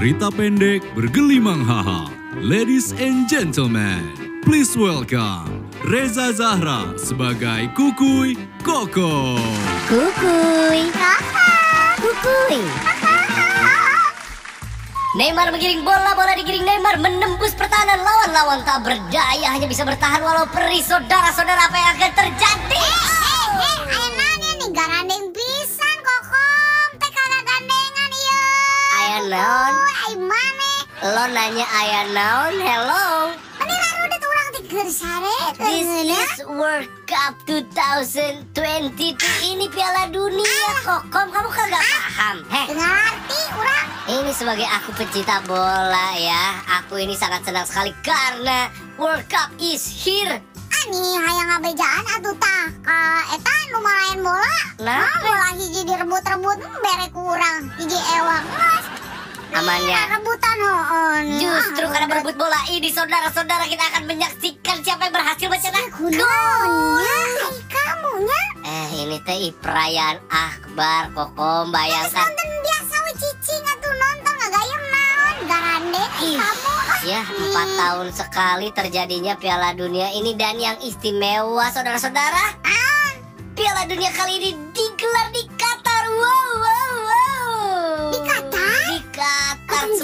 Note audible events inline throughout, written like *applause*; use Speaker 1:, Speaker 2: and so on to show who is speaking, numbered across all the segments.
Speaker 1: cerita pendek bergelimang haha. Ladies and gentlemen, please welcome Reza Zahra sebagai Kukuy Koko.
Speaker 2: Kukuy. Kukuy. Neymar menggiring bola, bola digiring Neymar menembus pertahanan lawan lawan tak berdaya hanya bisa bertahan walau perih saudara-saudara apa yang akan terjadi?
Speaker 3: Nanya
Speaker 2: ayah naon? Hello. This is World Cup 2022 ini Piala Dunia kokom kamu kagak paham? Heh.
Speaker 3: Dengar arti orang.
Speaker 2: Ini sebagai aku pecinta bola ya Aku ini sangat senang sekali karena World Cup is here
Speaker 3: Ani hayang ngabejaan atuh tah ka eta nu marahin bola.
Speaker 2: Nah.
Speaker 3: Nah, bola hiji direbut-rebut hmm, bere kurang. Hiji ewang.
Speaker 2: Amannya.
Speaker 3: Rebutan hoon.
Speaker 2: Justru karena berebut bola ini saudara-saudara kita akan menyaksikan siapa yang berhasil mencetak gol
Speaker 3: ay kamunya.
Speaker 2: Eh ini teh perayaan akbar kokom bayangkan
Speaker 3: nonton biasa we cicing atuh nonton ngagayem naon garande kamu.
Speaker 2: Ya empat tahun sekali terjadinya Piala Dunia ini dan yang istimewa saudara-saudara
Speaker 3: Ah,
Speaker 2: Piala Dunia kali ini digelar di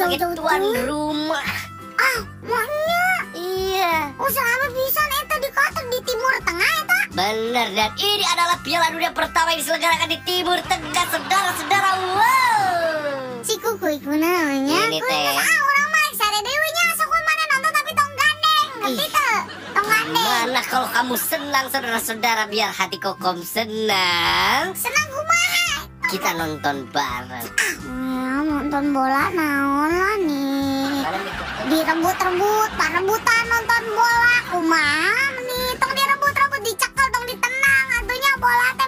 Speaker 2: sebagai tuan
Speaker 3: tuh.
Speaker 2: rumah
Speaker 3: ah, maunya.
Speaker 2: Iya
Speaker 3: Usaha apa bisa eta di Qatar di Timur Tengah eta?
Speaker 2: Bener dan ini adalah Piala Dunia pertama yang diselenggarakan di Timur Tengah saudara-saudara Wow
Speaker 3: Si kukuy kunaonnya.
Speaker 2: Ini
Speaker 3: Kuy
Speaker 2: teh.
Speaker 3: ah urang mah sare deui nya sok mana nonton tapi tong gandeng. Ngerti teu? Tong gandeng.
Speaker 2: Mana kalau kamu senang saudara-saudara biar hati kokom senang
Speaker 3: Senang kumaha?
Speaker 2: Kita nonton bareng
Speaker 3: Ya, nonton bola naon lah nih. Direbut-rebut, parebutan nonton bola kumaha nih. Tong direbut-rebut dicekel tong ditenang atunya bola teh.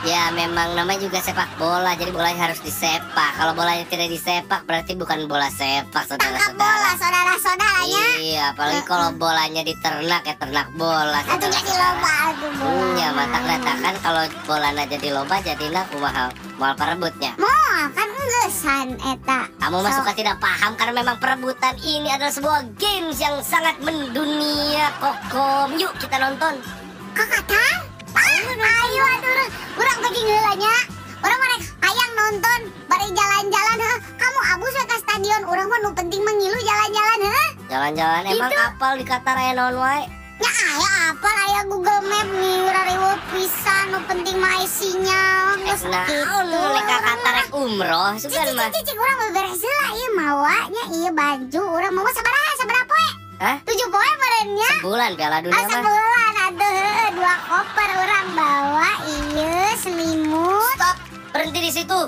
Speaker 2: Ya memang namanya juga sepak bola Jadi bolanya harus disepak Kalau bolanya tidak disepak berarti bukan bola sepak
Speaker 3: Tangkap
Speaker 2: saudara-saudara
Speaker 3: bola saudara-saudaranya.
Speaker 2: Iya apalagi kalau bolanya diternak ya ternak bola
Speaker 3: Atuh jadi loba atuh bola.
Speaker 2: Hmm, ya mantap katakan kalau bolanya jadi loba jadilah kumaha mal perebutnya
Speaker 3: Moal kan enggesan eta.
Speaker 2: Kamu
Speaker 3: So-
Speaker 2: suka tidak paham karena memang perebutan ini adalah sebuah games yang sangat mendunia kokom Yuk kita nonton
Speaker 3: Kakatan? Ah, ayo aduh, urang pergi ngeulanya. Urang mah rek hayang nonton, bari jalan-jalan heuh. Kamu abus we ka stadion, urang mah nu penting mengilu jalan-jalan heuh.
Speaker 2: Jalan-jalan emang
Speaker 3: Itu.
Speaker 2: apal di Qatar aya naon wae
Speaker 3: Ya aya apa aya Google Map rariweuh pisan nu penting mah sinyal. Geus
Speaker 2: Nah,
Speaker 3: kitu.
Speaker 2: lek ka Qatar umroh sugan mah
Speaker 3: cicik urang beberes heula ieu mawanya ieu baju urang mau sabaraha sabaraha poe?
Speaker 2: Hah?
Speaker 3: Tujuh poe merenya.
Speaker 2: Bulan Piala Dunia
Speaker 3: Asa
Speaker 2: mah
Speaker 3: dua koper orang bawa iya selimut.
Speaker 2: Stop berhenti di situ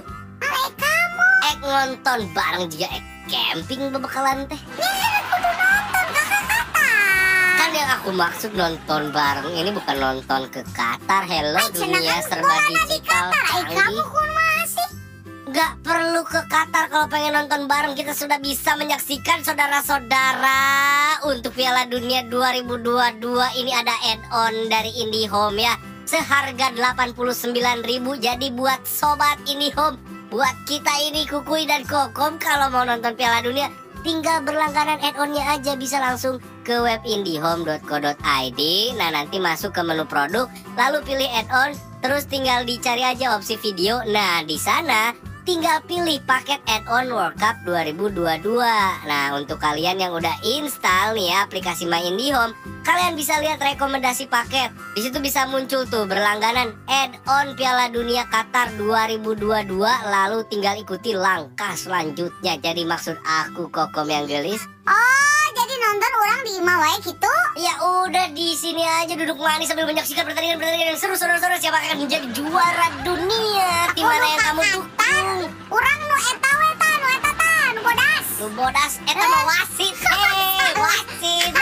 Speaker 3: Ale kamu.
Speaker 2: Ek nonton bareng dia ek camping bebekalan teh
Speaker 3: Ya kudu nonton kakak kata.
Speaker 2: Kan yang aku maksud nonton bareng ini bukan nonton ke Qatar Hello
Speaker 3: Ay,
Speaker 2: dunia
Speaker 3: kan
Speaker 2: serba digital
Speaker 3: Qatar. Ay kamu
Speaker 2: canggih
Speaker 3: kun masih.
Speaker 2: Ke Qatar kalau pengen nonton bareng. Kita sudah bisa menyaksikan saudara-saudara Untuk Piala Dunia 2022 ini ada add-on dari IndiHome ya. Seharga 89.000 Jadi buat sobat IndiHome Buat kita ini Kukui dan Kokom Kalau mau nonton Piala Dunia Tinggal berlangganan add-onnya aja. Bisa langsung ke web indihome.co.id Nah nanti masuk ke menu produk Lalu pilih add-on Terus tinggal dicari aja opsi video. Nah di sana tinggal pilih paket add-on World Cup 2022 Nah untuk kalian yang udah install nih ya aplikasi My IndiHome Kalian bisa lihat rekomendasi paket. Di situ bisa muncul tuh berlangganan add-on Piala Dunia Qatar 2022 Lalu tinggal ikuti langkah selanjutnya. Jadi maksud aku kokom yang gelis
Speaker 3: Oh nonton orang di imah wae gitu.
Speaker 2: Ya udah di sini aja duduk manis sambil menyaksikan pertandingan-pertandingan yang seru saudara-saudara siapa akan menjadi juara dunia? Tim mana yang kamu dukung?
Speaker 3: Orang nu eta we ta, nu eta ta, nu bodas.
Speaker 2: lu bodas eta mah wasit hei *laughs* wasit.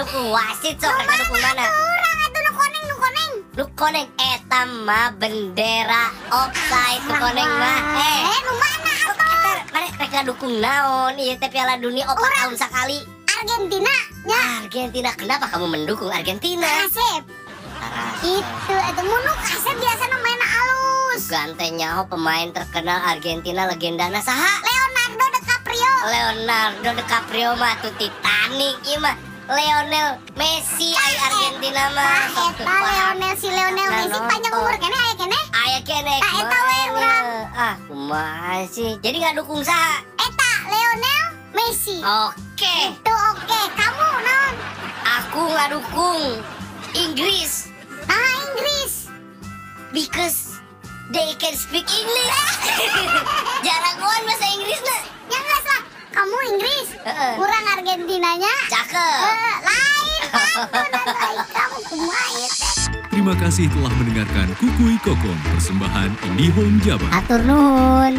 Speaker 2: Dukung? Wasit sok. Dukung mana?
Speaker 3: Orang itu nu koneng nu koneng.
Speaker 2: lu koneng eta mah bendera offside lu koneng mah eh.
Speaker 3: Eh nu mana atuh?
Speaker 2: eta mereka dukung? Naon? Iya teh piala dunia opat tahun sekali
Speaker 3: Argentina. Ya.
Speaker 2: Argentina kenapa kamu mendukung Argentina
Speaker 3: Asep. Itu itu munu kasep biasa main alus.
Speaker 2: Gantenya oh pemain terkenal Argentina legendana saha
Speaker 3: Leonardo
Speaker 2: Leonardo DiCaprio mah tuh Titanic ieu mah Lionel Messi ay Argentina mah
Speaker 3: Tah eta Leonel si Leonel
Speaker 2: Nah,
Speaker 3: Messi panjang umur kene aya kene.
Speaker 2: Aya kene
Speaker 3: eta we urang.
Speaker 2: Ah kumaha sih Jadi nggak dukung saha
Speaker 3: Messi.
Speaker 2: Oke
Speaker 3: Itu oke. Kamu naon?
Speaker 2: Aku nggak dukung Inggris
Speaker 3: Nah Inggris.
Speaker 2: Because they can speak English *laughs* Jarang banget bahasa Inggrisnya
Speaker 3: Ya enggak lah. Kamu Inggris.
Speaker 2: Heeh.
Speaker 3: Kurang Argentinanya.
Speaker 2: Cakep
Speaker 3: Eh, lain kamu teh.
Speaker 1: Terima kasih telah mendengarkan Kukui Kokon persembahan IndiHome Jabar.
Speaker 3: Atur nuhun.